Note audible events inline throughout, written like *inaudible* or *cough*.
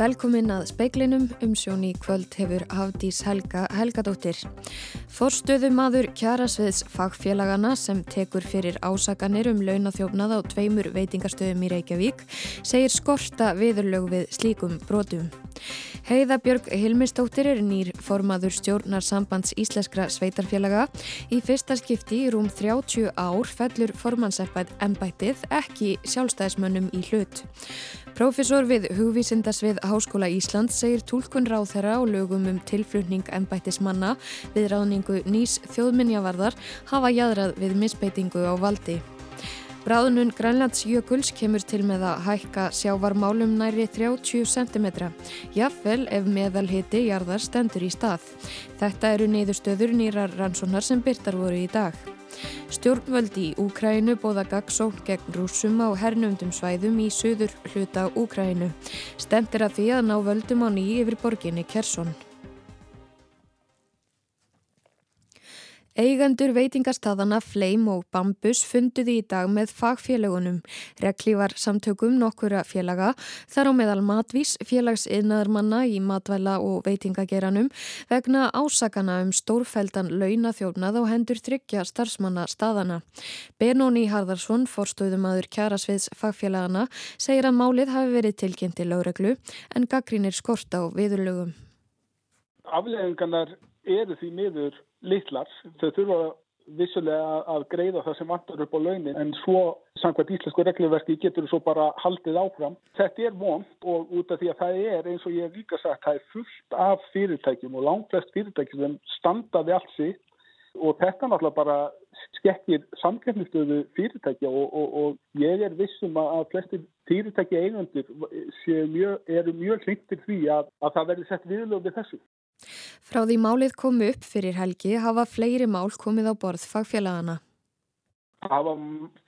Velkomin að speiklinum, umsjón í kvöld hefur Hafdís Helga Helgadóttir. Forstöðum aður kjarasviðs fagfélagana sem tekur fyrir ásaganir um launathjófnað á tveimur veitingastöðum í Reykjavík segir skorta viðurlög við slíkum brotum. Heiða Björg Hilmistóttir er nýr formaður stjórnar sambands íslenskra sveitarfélaga. Í fyrsta skipti í rúm 30 ár fellur formannsembættið ekki sjálfstæðismönnum í hlut. Profesor við hugvísindasvið Háskóla Ísland segir tólkun ráþæra og lögum um tilflutning ennbættismanna við ráðningu nýs þjóðminjavarðar hafa jæðrað við misbeitingu á valdi. Bráðunum Grænlands jökuls kemur til með að hækka sjávarmálum næri 30 cm, jafnvel ef meðalhiti jarðar stendur í stað. Þetta eru neyðustöður nýrar rannsónar sem byrtar voru í dag. Stjórnvöldi í Úkrænu bóða gagsókn gegn rúsum á hernumdum svæðum í söður hluta Úkrænu. Stemtir að því að ná völdum á nýji yfir borginni Kersson. Eigendur veitingastadana Fleim og Bambus funduði í dag með fagfélagunum. Rekli var samtökum nokkura félaga, þar á meðal matvís félagsiðnaðarmanna í matvæla og veitingageranum vegna ásakana um stórfældan launathjófnað á hendur tryggja starfsmanna staðana. Benóni Harðarsson, forstöðumadur kjarasviðs fagfélagana, segir að málið hafi verið tilkynnt til lögreglu en gaggrínir skort á viðurlögum. Afleðingarnar eru því miður litlar. Þau þurfa vissulega að greiða það sem vantar upp á launin en svo samkvæmt íslensku reglverki getur þú svo bara haldið áfram. Þetta er vond og út af því að það er eins og ég hef líka sagt það er fullt af fyrirtækjum og langt flest fyrirtækjum sem standaði allt sitt og þetta náttúrulega bara skekkir samkefnistöðu fyrirtækja og, og, og ég er vissum að flestir fyrirtækja eigandur eru mjög hlindir því að, að það verður sett viðlöfið þessu. Frá því málið komu upp fyrir helgi hafa fleiri mál komið á borð fagfélagana. Hafa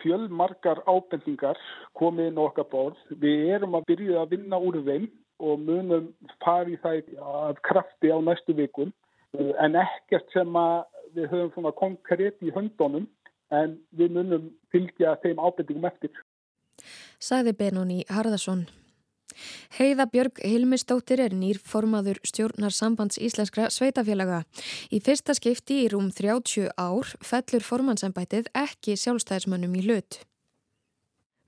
fjölmarkar ábendingar komið inn okkar borð. Við erum að byrja að vinna úr þeim og munum farið það að krafti á næstu vikun en ekkert sem við höfum svona konkrétt í höndunum en við munum fylgja þeim ábendingum eftir. Sæði Benóni Harðarsson. Heiða Björg Hilmistóttir er nýr formaður stjórnar sambands íslenskra sveitafélaga. Í fyrsta skipti í rúm 30 ár fellur formansembætið ekki sjálfstæðismönnum í hlut.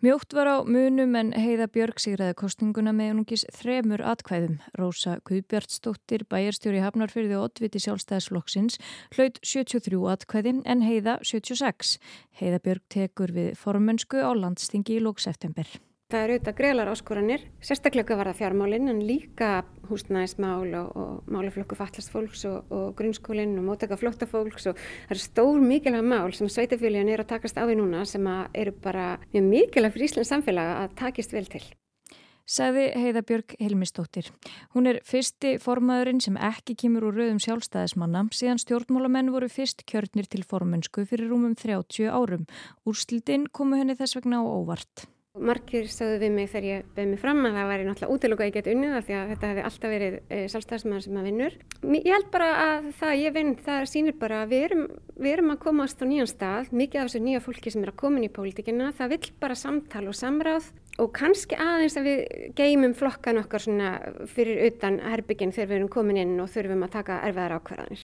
Mjótt var á munum en Heiða Björg sigraði kostninguna með unungis þremur atkvæðum. Rósa Guðbjartsdóttir, bæjarstjóri Hafnarfyrði og Oddviti sjálfstæðisflokksins, hlaut 73 atkvæði en Heiða 76. Heiða Björg tekur við formönsku á landstingi í lókseftember. Það eru auðvitað greilar áskoranir, sérstaklega var það fjármálinn en líka húsnæðismál og, og málaflokku fallast fólks og, og grunnskólinn og mótaka flótta fólks og það eru stór mikilvæg mál sem sveitafélagin er að takast á í núna sem eru bara mjög mikilvæg fyrir Íslands samfélag að takist vel til. Saði Heiðabjörg Helmistóttir. Hún er fyrsti formaðurinn sem ekki kemur úr rauðum sjálfstæðismanna síðan stjórnmálamenn voru fyrst kjörnir til formönsku fyrir rúmum 30 árum. Úrslildin komu henni þess vegna á óvart. Markir sagðu við mig þegar ég beði mig fram að það væri náttúrulega útlöku að ég get unnið af því að þetta hefði alltaf verið e, sjálfstæðsmaður sem að vinnur. Ég held bara að það ég vinn, það sýnir bara að við erum, við erum að komast á nýjan stað, mikið af þessu nýja fólki sem er að koma inn í pólitíkina, það vill bara samtal og samráð og kannski aðeins að við geymum flokkan okkar fyrir utan herbygginn þegar við erum komin inn og þurfum að taka erfiðar ákvarðanir.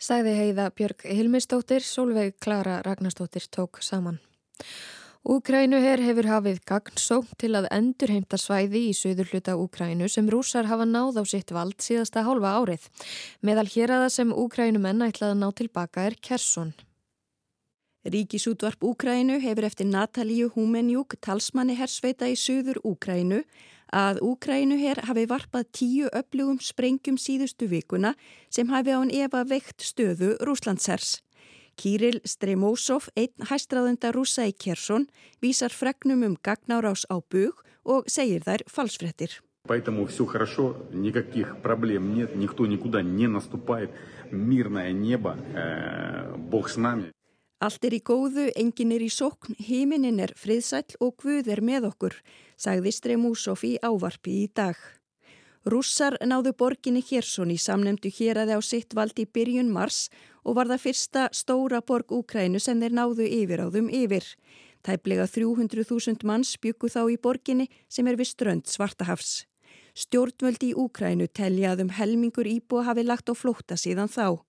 Sæði heiða Björg Hilmistóttir, Solveig Klara Ragnarstóttir tók saman. Úkrænuher hefur hafið gagnsók til að endurheimta svæði í söður hluta Úkrænu sem rúsar hafa náð á sitt vald síðasta hálfa árið. Meðal hér að það sem Úkrænumenn ætlaði að ná tilbaka er Kersson. Ríkisútvarp Úkrænu hefur eftir Natalíu Húmenjúk talsmanni hersveita í söður Úkrænu að Úkrænuher hafi varpað tíu öflugum sprengjum síðustu vikuna sem hafi án Eva veikt stöðu Rúslandshers. Kíril Stremósov, einn hæstraðenda rúsa í Kersson, vísar fregnum um gagnárás á bug og segir þær falsfrettir. Поэтому все хорошо, никаких проблем нет, никто никуда не наступает, мирное небо, э, Бог с нами. Allt er í góðu, engin er í sókn, heiminin er friðsæll og Guð er með okkur, sagði Stremúsov í ávarpi í dag. Rússar náðu borginni Hérsson í samnemdu hér aði á sitt vald í byrjun mars og var það fyrsta stóra borg Úkrænu sem þeir náðu yfir á þum yfir. Tæplega 300.000 manns byggu þá í borginni sem er við strönd Svartahafs. Stjórnvöldi í Úkrænu telja að um helmingur íbúa hafi lagt á flótta síðan þá.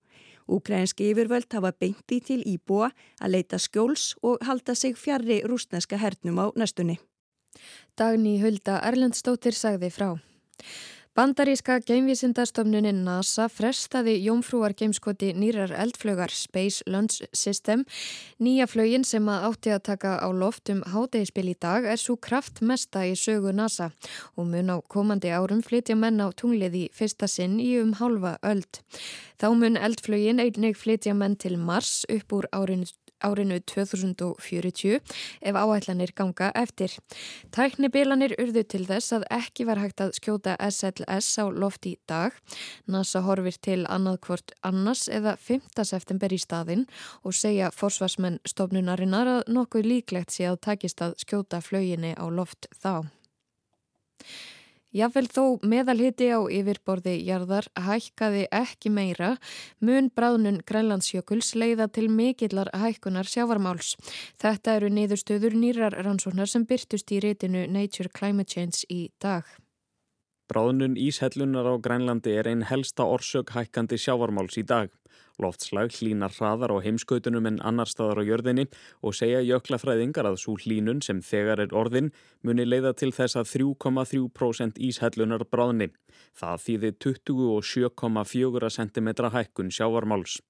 Úkrænski yfirvöld hafa beinti til íbúa að leita skjóls og halda sig fjarrri rúsneska hernum á næstunni. Dagni Hulda Erlendstóttir sagði frá. Bandaríska geimvísindastofnunin NASA frestaði jómfrúar geimskoti nýrar eldflögar Space Launch System. Nýja flögin sem að átti að taka á loft um hádegispil í dag er svo kraftmesta í sögu NASA og mun á komandi árum flytja menn á tunglið í fyrsta sinn í um hálfa öld. Þá mun eldflögin einnig flytja menn til Mars upp úr árinu árinu 2040 ef áætlanir ganga eftir. Tæknibilanir urðu til þess að ekki var hægt að skjóta SLS á loft í dag. NASA horfir til annaðkvort annars eða 5. september í staðinn og segja forsvarsmenn stofnunarinnar að nokkuð líklegt sé að takist að skjóta flauginni á loft þá. Jável þó meðalhiti á yfirborði jarðar hækkaði ekki meira mun bráðnun Grænlandsjökuls leiða til mikillar hækkunar sjávarmáls. Þetta eru niðurstöður nýrar rannsóknar sem byrtust í reytinu Nature Climate Change í dag. Bráðnun íshellunar á Grænlandi er einn helsta orsök hækkandi sjávarmáls í dag. Loftslag hlínar hraðar á heimskautunum en annar staðar á jörðinni og segja jöklafræðingar að svo hlínun sem þegar er orðin muni leiða til þess að 3,3% íshellunar bráðni. Það þýði 27,4 cm hækkun sjávarmáls.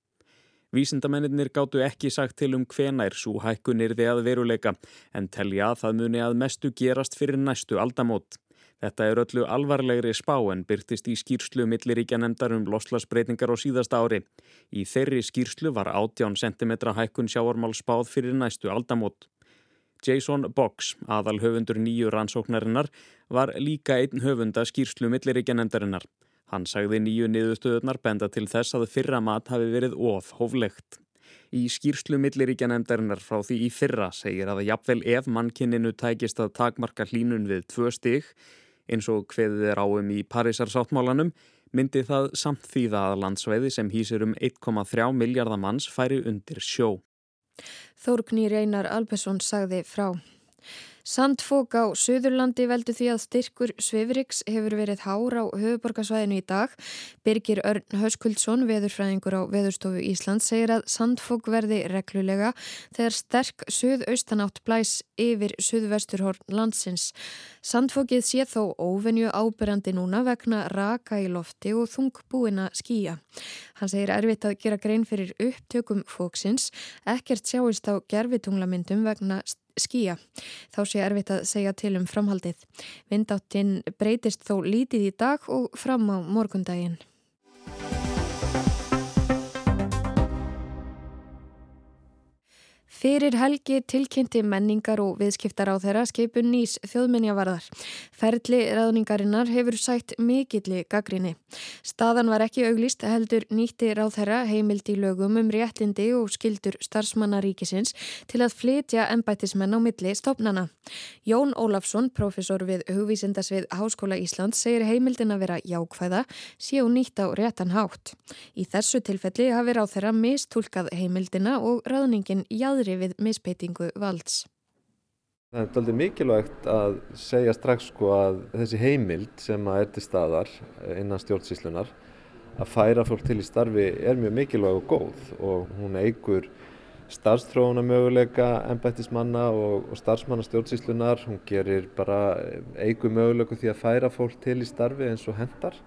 Vísindamennir gáttu ekki sagt til um hvenær svo hækkun er þið að veruleika en telja að það muni að mestu gerast fyrir næstu aldamót. Þetta er öllu alvarlegri spá en byrtist í skýrslu milliríkja nefndar um loslasbreytingar á síðasta ári. Í þeirri skýrslu var 18 cm hækkun sjáarmál spáð fyrir næstu aldamót. Jason Boggs, aðal höfundur nýju rannsóknarinnar, var líka einn höfunda skýrslu milliríkja nefndarinnar. Hann sagði nýju niðurstöðunar benda til þess að fyrra mat hafi verið of hóflegt. Í skýrslu milliríkja nefndarinnar frá því í fyrra segir að jafnvel ef mannkinninu tækist að takmarka hlínun við tvö stig, eins og hveðið er áum í Parísarsáttmálanum myndi það samt þýða að landsveiði sem hýsir um 1,3 miljardar manns færi undir sjó. Þórknýr Einar Albersson sagði frá. Sandfók á Suðurlandi veldu því að styrkur Svifriks hefur verið hár á höfuborgarsvæðinu í dag. Birgir Örn Höskuldsson, veðurfræðingur á Veðurstofu Ísland, segir að sandfók verði reglulega þegar sterk suðaustanátt blæs yfir suðvesturhorn landsins. Sandfókið sé þó óvenju ábyrjandi núna vegna raka í lofti og þungbúina skýja. Hann segir erfitt að gera grein fyrir upptökum fóksins, ekkert sjáist á gerfitunglamyndum vegna styrk skýja. Þá sé erfitt að segja til um framhaldið. Vindáttinn breytist þó lítið í dag og fram á morgundaginn. Fyrir helgi tilkynnti menningar og viðskiptar á þeirra skipun nýs þjóðminjavarðar. Ferli ráðningarinnar hefur sætt mikilli gaggrinni. Staðan var ekki auglist heldur nýtti ráð þeirra heimild í lögum um réttindi og skildur starfsmannaríkisins til að flytja ennbættismenn á milli stopnana. Jón Ólafsson, profesor við hugvísindasvið Háskóla Ísland, segir heimildin að vera jákvæða, séu nýtt á réttan hátt. Í þessu tilfelli hafi ráð þeirra mistúlkað heimildina og ráðningin jáður aðri við mispeitingu valds. Það er aldrei mikilvægt að segja strax sko að þessi heimild sem er til staðar innan stjórnsíslunar að færa fólk til í starfi er mjög mikilvæg og góð og hún eigur starfstróuna möguleika ennbættismanna og, og starfsmanna stjórnsíslunar, hún gerir bara eigu möguleiku því að færa fólk til í starfi eins og hendar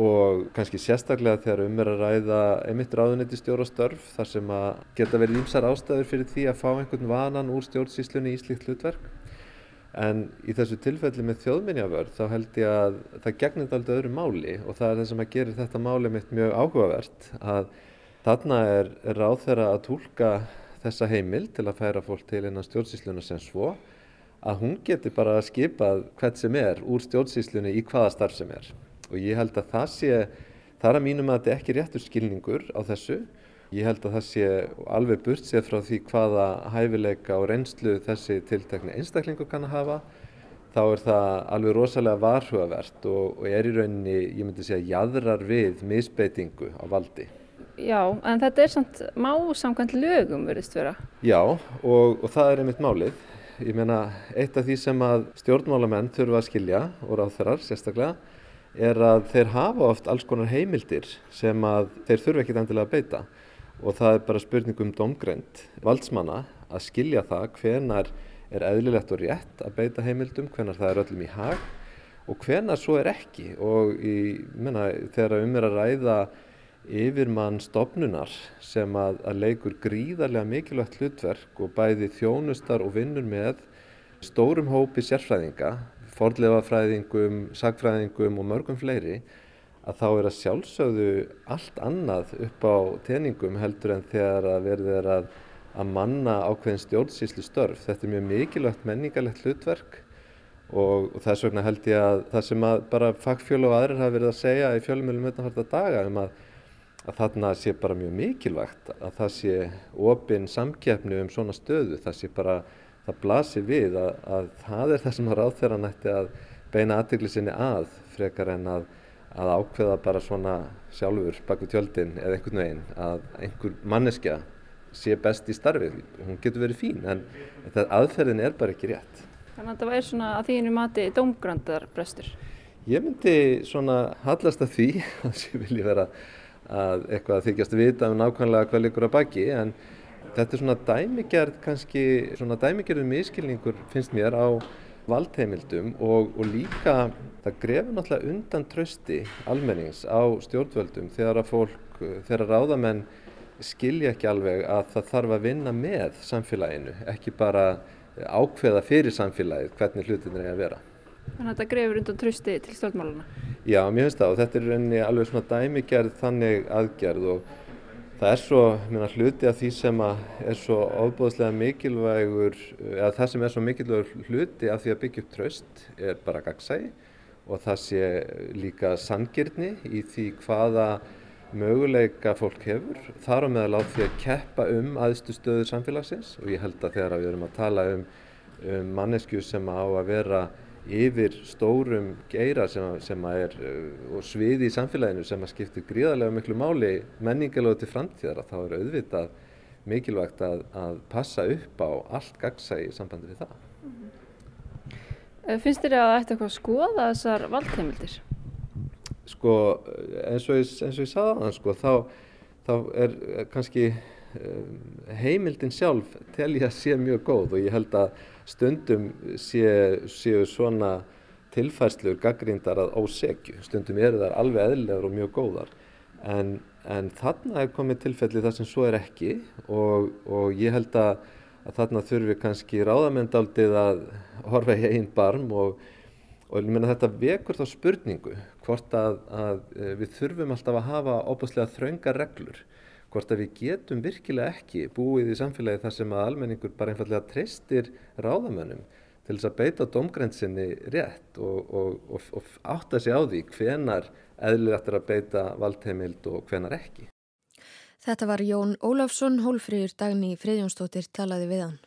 og kannski sérstaklega þegar um er að ræða einmitt ráðuneti stjórastörf þar sem að geta verið ímsar ástæður fyrir því að fá einhvern vanan úr stjórnsíslunni í slíkt hlutverk. En í þessu tilfelli með þjóðminjavörð þá held ég að það gegnir aldrei öðru máli og það er það sem að gerir þetta máli mitt mjög áhugavert að þarna er, er ráð þeirra að tólka þessa heimil til að færa fólk til innan stjórnsísluna sem svo að hún geti bara skipað hvert sem er úr stjórnsíslunni í hvaða starf sem er og ég held að það sé, það er að mínum að þetta er ekki réttur skilningur á þessu. Ég held að það sé alveg burt séð frá því hvaða hæfileika og reynslu þessi tiltekni einstaklingu kann að hafa. Þá er það alveg rosalega varhugavert og, og er í rauninni, ég myndi segja, jæðrar við misbeitingu á valdi. Já, en þetta er samt má samkvæmt lögum verðist vera. Já, og, og það er einmitt málið. Ég meina, eitt af því sem að stjórnmálamenn þurfa að skilja og ráðferðar sérstaklega er að þeir hafa oft alls konar heimildir sem að þeir þurfa ekki endilega að beita. Og það er bara spurning um domgrend valdsmanna að skilja það hvenar er eðlilegt og rétt að beita heimildum, hvenar það er öllum í hag og hvenar svo er ekki. Og í, menna, þegar um er að ræða yfirmann stopnunar sem að, að leikur gríðarlega mikilvægt hlutverk og bæði þjónustar og vinnur með stórum hópi sérfræðinga, fordleifafræðingum, sagfræðingum og mörgum fleiri að þá er að sjálfsögðu allt annað upp á teningum heldur en þegar að verður að, að manna ákveðin stjórnsýslu störf. Þetta er mjög mikilvægt menningarlegt hlutverk og, og þess vegna held ég að það sem að bara fagfjölu og aðrir hafa verið að segja í fjölumölum utanfarta daga um að að þarna sé bara mjög mikilvægt að það sé opinn samkeppni um svona stöðu, það sé bara, það blasir við að, að það er það sem að ráðferðan ætti að beina aðtegli sinni að frekar en að, að ákveða bara svona sjálfur baku tjöldin eða einhvern veginn að einhver manneskja sé best í starfið, hún getur verið fín en það aðferðin er bara ekki rétt. Þannig að það væri svona að þínu mati domgrandar brestur? Ég myndi svona hallast að því *laughs* að ég vilja vera að eitthvað þykjast vita um nákvæmlega hvað likur að baki en þetta er svona dæmigerð kannski svona dæmigerðu miskilningur finnst mér á valdheimildum og, og líka það grefur náttúrulega undan trösti almennings á stjórnvöldum þegar að fólk, þegar að ráðamenn skilja ekki alveg að það þarf að vinna með samfélaginu, ekki bara ákveða fyrir samfélagið hvernig hlutinir er að vera. Þannig að þetta grefur undan trösti til stjórnmáluna? Já, mér finnst það og þetta er alveg svona dæmigerð þannig aðgerð og það er svo minna, hluti af því sem er svo ofbúðslega mikilvægur, eða það sem er svo mikilvægur hluti af því að byggja upp tröst er bara gagsægi og það sé líka sangirni í því hvaða möguleika fólk hefur. Þar á meðal á því að keppa um aðstu stöður samfélagsins og ég held að þegar við erum að tala um, um mannesku sem á að vera yfir stórum geira sem, sem er uh, og sviði í samfélaginu sem að skiptir gríðarlega miklu máli menningalögu til framtíðar þá er auðvitað mikilvægt að, að passa upp á allt gagsægi í sambandi við það. Mm -hmm. Finnst þér að það ætti eitthvað að skoða þessar valdheimildir? Sko eins og ég, ég sagði það sko þá, þá er kannski heimildin sjálf tel ég að sé mjög góð og ég held að stundum séu sé svona tilfærslur gaggrindar að ósegju. Stundum eru þar alveg eðlilegar og mjög góðar. En, en þarna er komið tilfelli þar sem svo er ekki og, og ég held að, að þarna þurfi kannski ráðamendaldið að horfa í einn barm og, og ég menna þetta vekur þá spurningu hvort að, að við þurfum alltaf að hafa óbúslega þraunga reglur hvort að við getum virkilega ekki búið í samfélagi þar sem að almenningur bara einfallega treystir ráðamönnum til þess að beita domgrænsinni rétt og, og, og, og átta sig á því hvenar eðlilegt er að beita valdheimild og hvenar ekki. Þetta var Jón Ólafsson, hólfrýður dagni Friðjónsdóttir talaði við hann.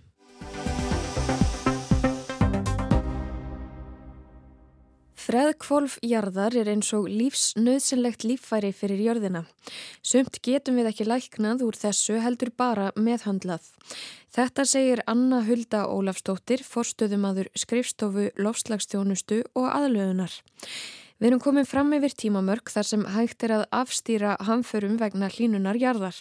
Freðkvolf jarðar er eins og lífsnöðsynlegt líffæri fyrir jörðina. Sumt getum við ekki læknað úr þessu heldur bara meðhandlað. Þetta segir Anna Hulda Ólafstóttir, forstöðumadur skrifstofu, lofslagstjónustu og aðlöðunar. Við erum komið fram yfir tímamörk þar sem hægt er að afstýra hamförum vegna hlínunar jarðar.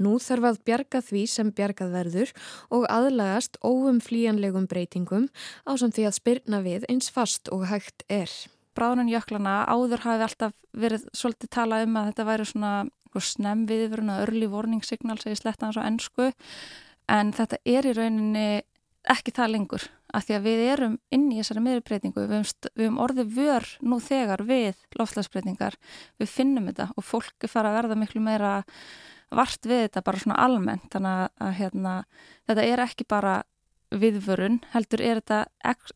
Nú þarf að bjarga því sem bjargað verður og aðlagast óumflíjanlegum breytingum á samt því að spyrna við eins fast og hægt er. Bráðunum jöklana áður hafi alltaf verið svolítið talað um að þetta væri svona snem viðverun að early warning signal segi sletta hans á ennsku en þetta er í rauninni ekki það lengur að því að við erum inn í þessari meðurbreytingu, við höfum orðið vör nú þegar við loftlagsbreytingar, við finnum þetta og fólk er fara að verða miklu meira vart við þetta bara svona almennt, þannig að hérna, þetta er ekki bara viðvörun, heldur er þetta,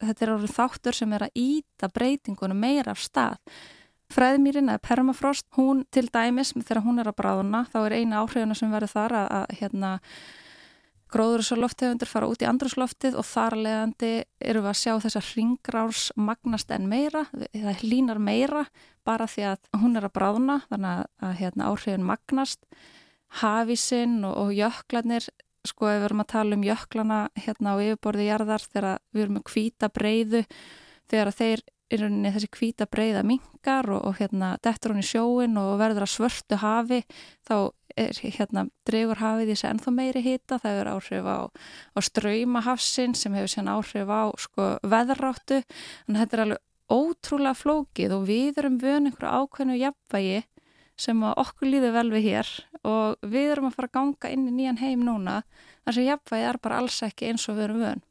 þetta er orðið þáttur sem er að íta breytingunum meira af stað. Fræðmýrin eða permafrost, hún til dæmis, þegar hún er að bráðuna, þá er eina áhrifuna sem verður þar að, að hérna, gróðurúsaloftegundur fara út í andrúsloftið og þar leðandi eru við að sjá þessar hringrárs magnast en meira, það línar meira bara því að hún er að bráðna þannig að hérna, áhrifin magnast. Hafísinn og, og jöklarnir sko við erum að tala um jöklana hérna á yfirborði jarðar þegar við erum með kvíta breyðu þegar þeir í rauninni þessi kvíta breyða mingar og, og hérna dettur hún í sjóin og verður að svörtu hafi þá er hérna dregur hafið í þessi ennþá meiri hýta, það hefur áhrif á, á ströymahafsin sem hefur sérn áhrif á sko veðráttu. En þetta er alveg ótrúlega flókið og við erum vön einhverju ákveðnu jafnvægi sem okkur líður vel við hér og við erum að fara að ganga inn í nýjan heim núna. Þar sem jafnvægi er bara alls ekki eins og við erum vön.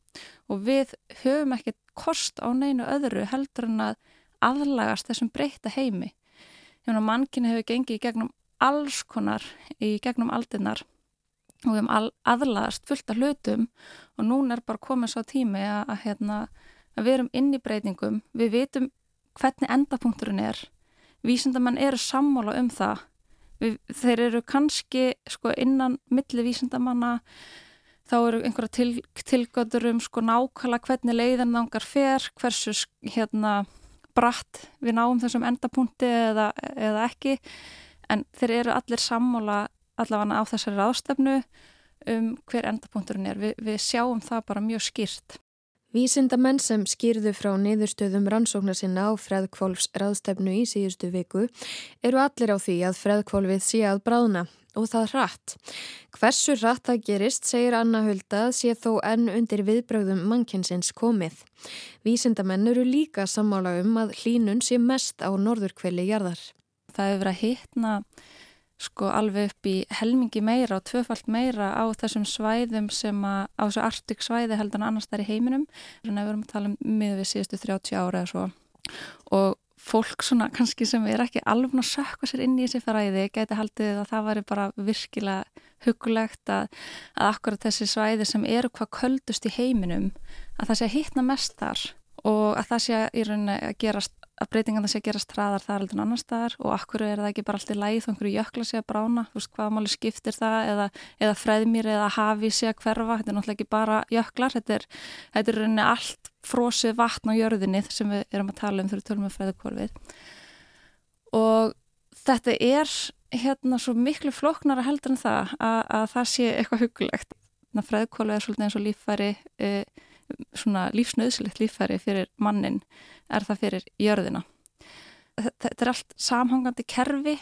Og við höfum ekkert kost á neinu öðru heldur en að aðlagast þessum breyta heimi. Mannkynni hefur gengið í gegnum alls konar í gegnum aldinnar og við hefum aðlagast fullt af hlutum og núna er bara komið svo tími að, að, hérna, að við erum inn í breytingum, við vitum hvernig endapunkturinn er, vísindamann eru sammála um það, við, þeir eru kannski sko, innan milli vísindamanna þá eru einhverja til, tilgötur um sko nákvæmlega hvernig leiðan þangar fer, hversu hérna bratt við náum þessum endapunkti eða, eða ekki en þeir eru allir sammála allavega á þessari ráðstefnu um hver endapunkturinn er. Vi, við sjáum það bara mjög skýrt. Vísindamenn sem skýrðu frá niðurstöðum rannsóknar sinna á freðkvolfs ráðstefnu í síðustu viku eru allir á því að freðkvolfið sé að bráðna og það hratt. Hversu hratt það gerist, segir Anna Hulda, sé þó enn undir viðbröðum mannkinsins komið. Vísindamenn eru líka sammála um að hlínun sé mest á norðurkveli jarðar. Það hefur verið að hitna sko alveg upp í helmingi meira og tvöfalt meira á þessum svæðum sem að, á þessu artik svæði heldur en annars þar í heiminum. Þannig að við erum að tala um miður við síðustu 30 ára eða svo og fólk svona kannski sem er ekki alveg að sökka sér inn í þessi fræði geti haldið að það væri bara virkilega hugulegt að, að akkurat þessi svæði sem eru hvað köldust í heiminum að það sé að hittna mest þar og að það sé rauninni að gerast að breytingan það sé að gerast hraðar þar heldur en annar staðar? Og akkur er það ekki bara alltaf læð þá einhverju jökla sé að brána, þú veist hvað máli skiptir það? Eða, eða freðmýr eða hafi sé að hverfa, þetta er náttúrulega ekki bara jöklar, þetta er, þetta er rauninni allt frosið vatn á jörðinni sem við erum að tala um þegar við tölum um freðkvorfið og þetta er hérna svo miklu floknara heldur en það að, að það sé eitthvað hugulegt freðkvorfið er svolítið eins og líffæri e, svona lífsnöðsilegt líffæri fyrir mannin er það fyrir jörðina. Þetta er allt samhangandi kerfi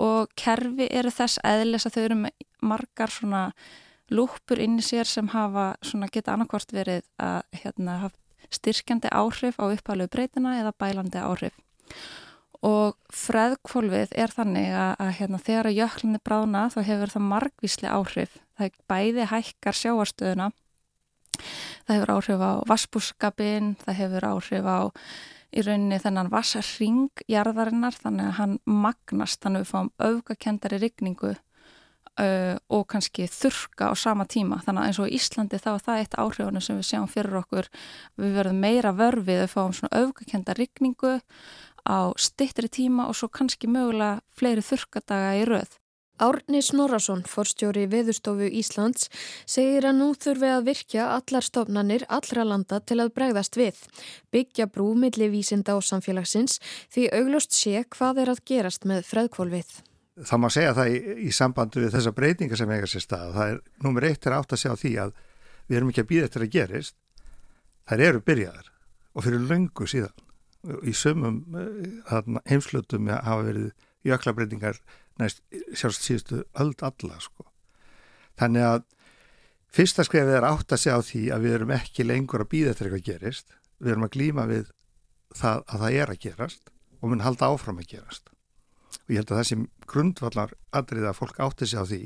og kerfi eru þess eðlis að þau eru með margar svona lúpur inn í sér sem hafa svona geta annarkvort verið að hérna, styrkjandi áhrif á upphæflegu breytina eða bælandi áhrif. Og freðkvolvið er þannig að, að hérna, þegar jöklinni brána þá hefur það margvísli áhrif. Það bæði hækkar sjáarstöðuna það hefur áhrif á vassbúskapin, það hefur áhrif á í rauninni þennan vassarringjarðarinnar þannig að hann magnast þannig að við fáum auðgakendari rigningu uh, og kannski þurka á sama tíma. Þannig að eins og í Íslandi þá er það eitt áhrifunum sem við sjáum fyrir okkur. Við verðum meira vörfið að fáum svona auðgakendari rigningu á stittri tíma og svo kannski mögulega fleiri þurkadaga í rauð Árni Snorarsson, forstjóri Veðurstofu Íslands, segir að nú þurfi að virkja allar stofnanir allra landa til að bregðast við. Byggja brú milli vísinda og samfélagsins því auglust sé hvað er að gerast með freðkvolvið. Það má segja það í, í sambandu við þessa breytinga sem eiga sér stað. Það er nummer eitt er átt að segja því að við erum ekki að býða eftir að gerist. Það eru byrjaðar og fyrir löngu síðan. Í sömum eh, heimslutum hafa verið jöklabreitingar næst sjálfst síðustu öll alla sko. Þannig að fyrsta skrefið er átt að segja á því að við erum ekki lengur að býða eftir eitthvað gerist. Við erum að glýma við það að það er að gerast og mun halda áfram að gerast. Og ég held að þessi grundvallar aðrið að fólk átti sig á því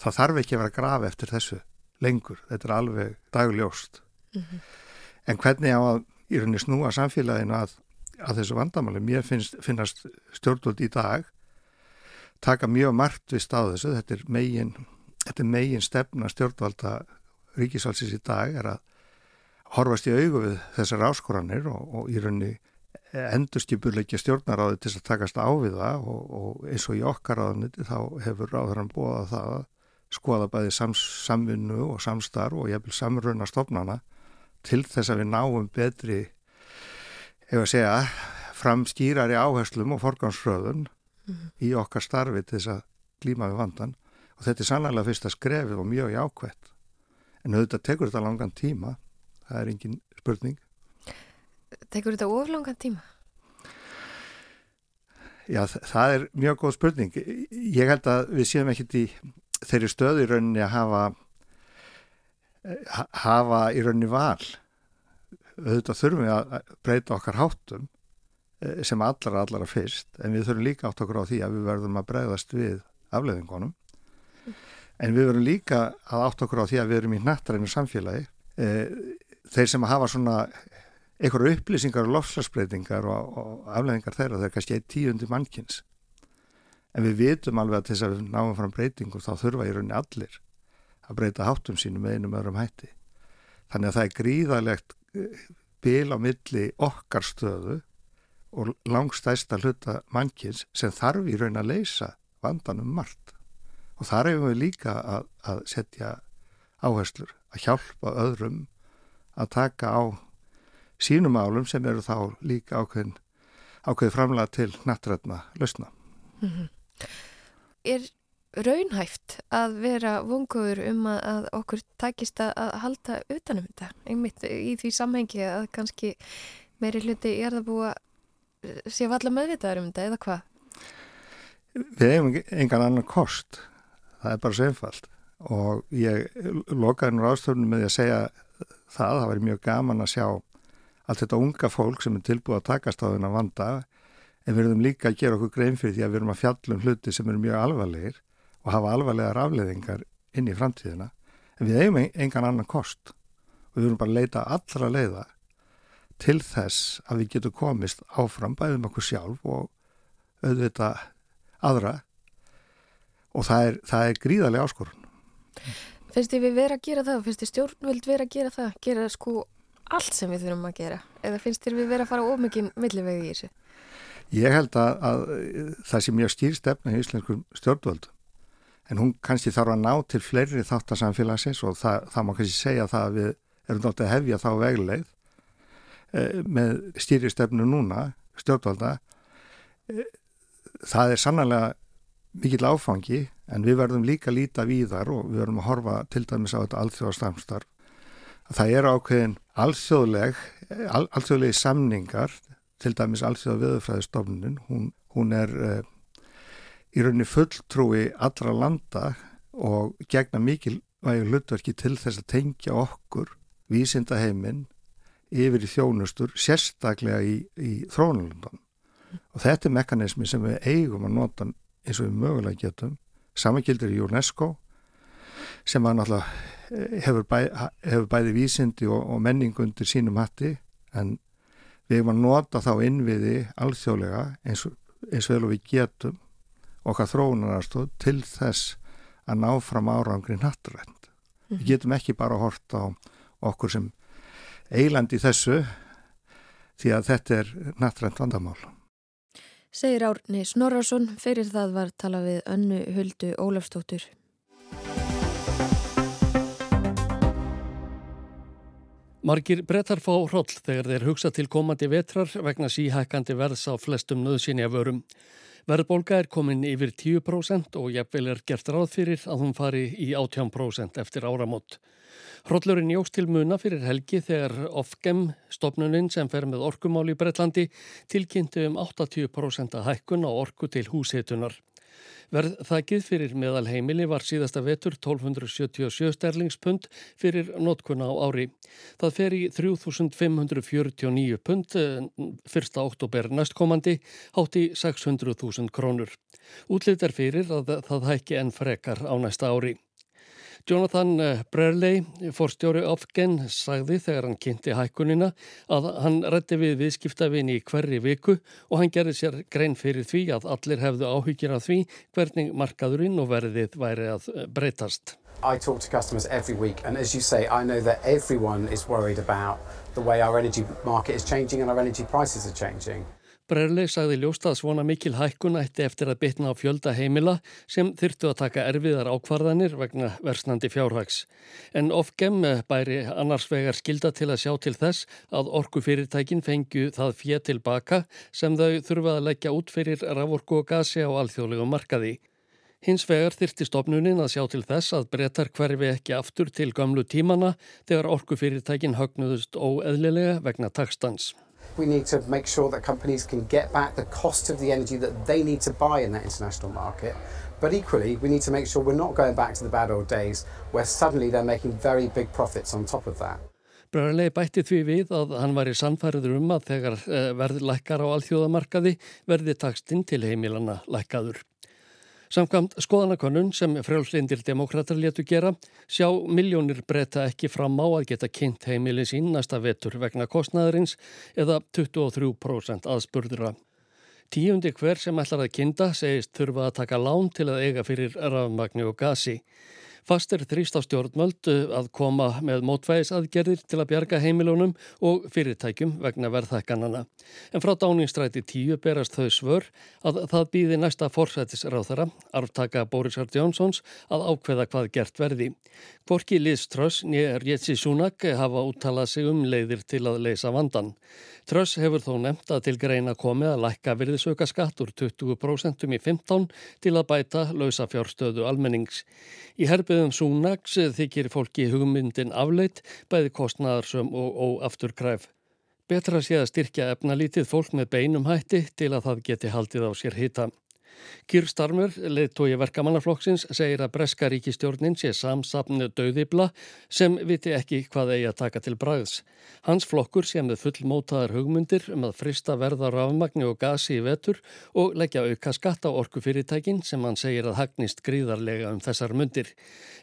það þarf ekki að vera graf eftir þessu lengur. Þetta er alveg dagljóst. Mm -hmm. En hvernig á að í rauninni snúa samfélaginu að, að þessu vandamáli, mér finnst, finnast stjórnvöld í dag taka mjög margt við stáð þessu, þetta er megin, þetta er megin stefna stjórnvalda ríkisvalsins í dag er að horfast í augu við þessar áskoranir og, og í raunni endurstýpurleikja stjórnaráði til að takast á við það og, og eins og í okkar áðaniti þá hefur ráður hann bóðað það að skoða bæði sams, samvinnu og samstarf og jæfnvel samruna stofnana til þess að við náum betri ef að segja fram skýrari áherslum og forgansröðun mm -hmm. í okkar starfi til þess að glíma við vandan og þetta er sannlega fyrsta skrefið og mjög jákvætt. En auðvitað tekur þetta langan tíma. Það er engin spurning. Tekur þetta oflangan tíma? Já, það er mjög góð spurning. Ég held að við séum ekkit í þeirri stöðu í rauninni að hafa hafa í rauninni val. Auðvitað þurfum við að breyta okkar háttum. eh, sem allara allara fyrst en við þurfum líka átt okkur á því að við verðum að breyðast við afleðingunum en við verðum líka að átt okkur á því að við erum í nættarænu samfélagi. Eh, þeir sem hafa svona einhverju upplýsingar og lofslagsbreytingar og, og afleðingar þeirra þeir kannski eitt tíundi mannkins en við vitum alveg að þess að við náum fram breytingur þá þurfa í rauninni allir að breyta háttum sínum með einum öðrum hætti. Þannig að það er gríðalegt bil á milli okkar stöðu og langstæsta hluta mannkins sem þarf í raun að leysa vandanum margt og þar hefum við líka að, að setja áherslur, að hjálpa öðrum að taka á sínum álum sem eru þá líka ákveðin ákveði framlega til nattrætna lausna. Mm -hmm. Er raunhæft að vera vonkuður um að, að okkur takist að, halda utanum þetta einmitt í því samhengi að kannski meiri hluti er að búa sé valla meðvitaður um þetta eða hvað? Við hefum engan annan kost. Það er bara svo einfalt og ég lokaði nú ástöfnum með að segja það, það væri mjög gaman að sjá allt þetta unga fólk sem er tilbúið að takast á þennan vanda en við erum líka að gera okkur grein fyrir því að við erum að fjallum hluti sem eru mjög alvarlegir og hafa alvarlega rafleðingar inn í framtíðina. En við eigum engan annan kost. Og við erum bara að leita allra leiða til þess að við getum komist áfram bæðum okkur sjálf og auðvita aðra. Og það er, það er gríðarlega áskorun. Finnst þið við vera að gera það? Og finnst þið stjórnvöld vera að gera það, gera sko allt sem við þurfum að gera? Eða finnst þið við vera að fara ómikið millivegi í þessu? Ég held að, að það sé mjög stýrstefna í íslenskum stjórnvöldum. En hún kannski þarf að ná til fleiri þáttarsamfélagsins og það, það má kannski segja það að við erum náttúrulega hefja þá vegleið með stýristefnu núna, stjórnvalda eh, það er sannlega mikill áfangi en við verðum líka að líta víðar og við verðum að horfa til dæmis á þetta alþjóðastamstarf það er ákveðin alþjóðleg al, alþjóðlegi samningar til dæmis alþjóða viðfræðistofnunin hún, hún er eh, í rauninni fulltrúi allra landa og gegna mikilvægi hlutverki til þess að tengja okkur vísindaheiminn yfir í þjónustur sérstaklega í, í þrónulundan og þetta er mekanismi sem við eigum að nota eins og við mögulega getum samankildir í UNESCO sem að náttúrulega eh, hefur, bæ, hefur bæði vísindi og, og menningu undir sínum hatti en við eigum að nota þá innviði alþjóðlega eins, eins vel og við getum okkar þróunararstóð til þess að ná fram árangri nattrænt. Við mhm. getum ekki bara hort á okkur sem eiland í þessu því að þetta er nattrænt vandamál. Segir Árni Snorarsson, fyrir það var tala við önnu huldu Ólafstóttur. Margir brettar fá hroll þegar þeir hugsa til komandi vetrar vegna síhækandi verðs á flestum nöðsynja vörum. Verðbólga er komin yfir 10% og jafnvel er gert ráð fyrir að hún fari í 18% eftir áramót. Hrollurinn jógst til muna fyrir helgi þegar Ofgem, stopnuninn sem fer með orkumál í Breitlandi, tilkynnti um 80% að hækkun á orku til húshitunar. Verð þakkið fyrir meðal heimili var síðasta vetur 1277 sterlingspund fyrir notkuna á ári. Það fer í 3549 pund 1. oktober næstkomandi hátti 600.000 krónur. Útlitt er fyrir að það hækki enn frekar á næsta ári. Jonathan eh, Brearley, forstjóri Ofgen, sagði þegar hann kynnti hækkunina að hann rætti við viðskiptavin í hverri viku og hann gerði sér grein fyrir því að allir hefðu áhyggjir af því hvernig markaðurinn og verðið væri að eh, breytast. I talk to customers every week and as you say I know that everyone is worried about the way our energy market is changing and our energy prices are changing. Brerley sagði ljóst að svona mikil hækkun ætti eftir að bytna á fjölda heimila sem þyrtu að taka erfiðar ákvarðanir vegna versnandi fjárhags. En ofgem bæri annars vegar skilda til að sjá til þess að orkufyrirtækin fengju það fjö tilbaka sem þau þurfa að leggja út fyrir raforku og gasi á alþjóðlegum markaði. Hins vegar þyrti stofnunin að sjá til þess að brettar hverfi ekki aftur til gamlu tímana þegar orkufyrirtækin högnuðust óeðlilega vegna takstans. We need to make sure that companies can get back the cost of the energy that they need to buy in that international market. But equally, we need to make sure we're not going back to the bad old days where suddenly they're making very big profits on top of that. Bröðarlegi bætti því við að hann var í sannfæriður um að þegar eh, verði lækkar á alþjóðamarkaði verði takstinn til heimilana lækkaður. Samkvæmt skoðanakonun sem frjálslindir demokrater letu gera sjá miljónir breyta ekki fram á að geta kynnt heimili sín næsta vetur vegna kostnæðurins eða 23% aðspurðura. Tíundi hver sem ætlar að kynna segist þurfa að taka lán til að eiga fyrir rafmagni og gasi. Fast er þrýst á stjórnmöld uh, að koma með mótvægisaðgerðir til að bjarga heimilunum og fyrirtækjum vegna verðhækkanana. En frá dáningstræti tíu berast þau svör að það býði næsta forsætisráþara, arftaka Borisar Jónsons, að ákveða hvað gert verði. Hvorki Liz Truss nýja Rétsi Súnak hafa úttalað sig um leiðir til að leysa vandan. Truss hefur þó nefnt að til greina komið að lækka virðisauka skatt úr 20% í 15 til að bæta lausa fjárstöðu almennings. Í herbiðum Súnaks þykir fólki hugmyndin afleitt, bæði kostnaðarsum og óafturkræf. Betra sé að styrkja efnalítið fólk með beinum hætti til að það geti haldið á sér hita. Kýr Starmer, leittói verkamannaflokksins, segir að breska ríkistjórnin sé samsapnu döðibla sem viti ekki hvað eigi að taka til bræðs. Hans flokkur sé með fullmótaðar hugmyndir um að frista verða rafmagni og gasi í vetur og leggja auka skatt á orkufyrirtækin sem hann segir að hagnist gríðarlega um þessar myndir.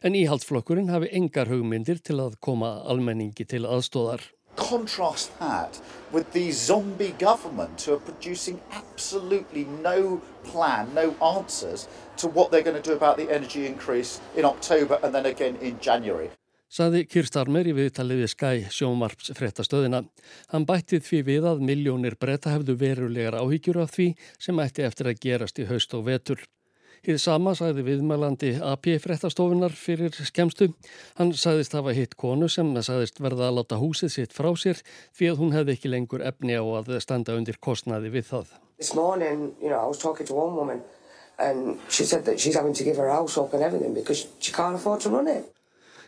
En íhaldsflokkurinn hafi engar hugmyndir til að koma almenningi til aðstóðar. Contrast that with the zombie government who are producing absolutely no plan, no answers to what they're going to do about the energy increase in October and then again in January. Saði Kirstarmer í viðtalið við Skæ sjómarps frettastöðina. Hann bættið því við að miljónir breyta hefðu verulegar áhyggjur af því sem ætti eftir að gerast í haust og vetur. Hið sama sagði viðmælandi AP fréttastofunar fyrir skemstu. Hann sagðist hafa hitt konu sem sagðist verða að láta húsið sitt frá sér því að hún hefði ekki lengur efni á að standa undir kostnaði við það. Morning, you know, woman she she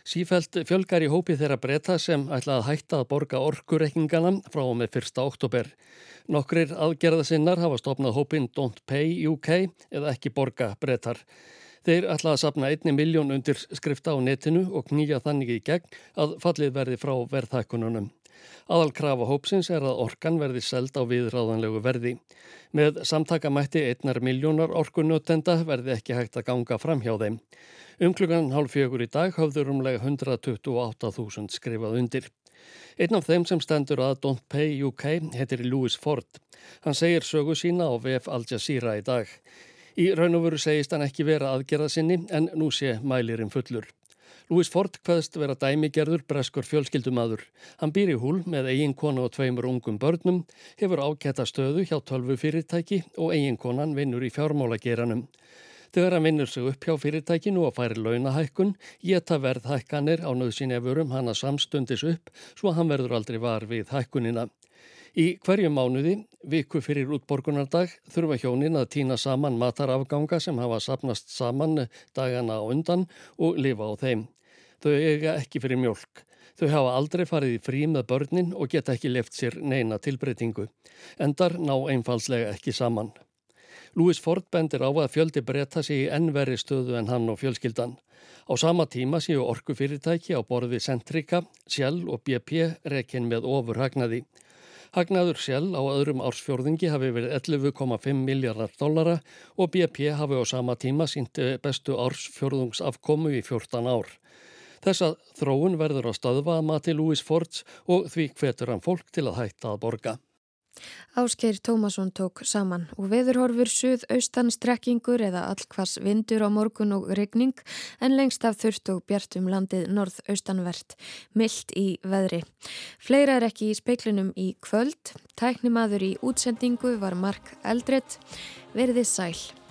Sífælt fjölgar í hópi þeirra breyta sem ætla að hætta að borga orkureikningana frá og með 1. oktober. Nokkrir aðgerðasinnar hafa stopnað hópin Don't Pay UK eða ekki borga breytar. Þeir ætla að sapna einni miljón undir skrifta á netinu og knýja þannig í gegn að fallið verði frá verðhækkununum. Aðalkrafa hópsins er að orkan verði seld á viðráðanlegu verði. Með samtakamætti einnar miljónar orkunutenda verði ekki hægt að ganga fram hjá þeim. Um klukkan hálf fjögur í dag hafður umlega 128.000 skrifað undir. Einn af þeim sem stendur að Don't Pay UK heitir Louis Ford. Hann segir sögu sína á VF Al Jazeera í dag. Í raun og veru segist hann ekki vera aðgerða sinni en nú sé mælirinn fullur. Louis Ford hvaðst vera dæmigerður breskur fjölskyldumadur. Hann býr í húl með eiginkona og tveimur ungum börnum, hefur áketta stöðu hjá tölvu fyrirtæki og eiginkonan vinnur í fjármálageranum. Þegar hann vinnur sig upp hjá fyrirtækinu og færi launahækkun, geta verðhækkanir á nöðsynjafurum hana samstundis upp svo hann verður aldrei var við hækkunina. Í hverju mánuði, viku fyrir útborgunardag, þurfa hjónin að týna saman matarafganga sem hafa sapnast saman dagana á undan og lifa á þeim. Þau eiga ekki fyrir mjölk. Þau hafa aldrei farið í frí með börnin og geta ekki left sér neina tilbreytingu. Endar ná einfalslega ekki saman. Louis Ford bendir á að fjöldi breyta sig í ennveri stöðu en hann og fjölskyldan. Á sama tíma séu orkufyrirtæki á borði Centrica, Shell og BP rekin með ofur hagnaði. Hagnaður Shell á öðrum ársfjörðingi hafi verið 11,5 miljardar dollara og BP hafi á sama tíma sínt bestu ársfjörðungsafkomu í 14 ár. Þessa þróun verður að staðva að mati Louis Fords og því hvetur hann fólk til að hætta að borga. Áskeir Tómasson tók saman og veðurhorfur suð-austan strekkingur eða allkvass vindur á morgun og regning en lengst af þurft og bjartum landið norð-austanvert, myllt í veðri. Fleira er ekki í speiklinum í kvöld, tæknimaður í útsendingu var Mark Eldredd, verðið sæl.